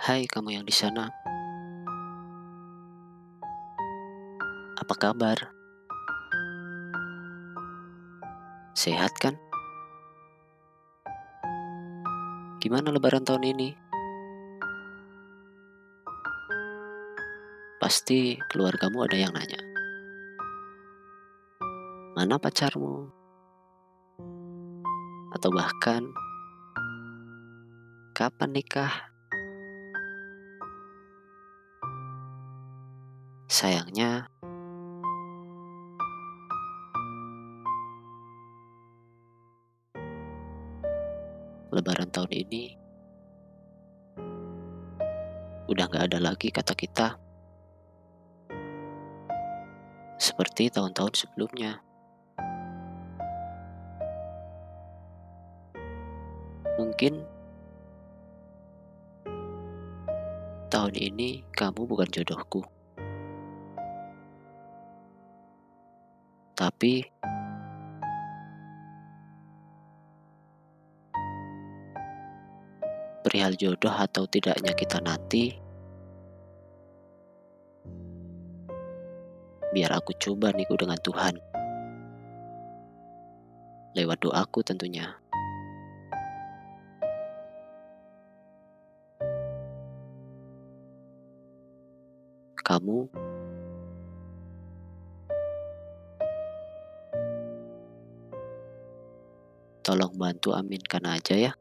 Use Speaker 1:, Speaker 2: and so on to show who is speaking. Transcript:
Speaker 1: Hai kamu yang di sana. Apa kabar? Sehat kan? Gimana lebaran tahun ini? Pasti keluargamu ada yang nanya. Mana pacarmu? Atau bahkan kapan nikah? Sayangnya, lebaran tahun ini udah gak ada lagi kata kita seperti tahun-tahun sebelumnya. Mungkin tahun ini kamu bukan jodohku. Tapi perihal jodoh atau tidaknya kita nanti, biar aku coba niku dengan Tuhan. Lewat doaku tentunya. Kamu tolong bantu aminkan aja ya.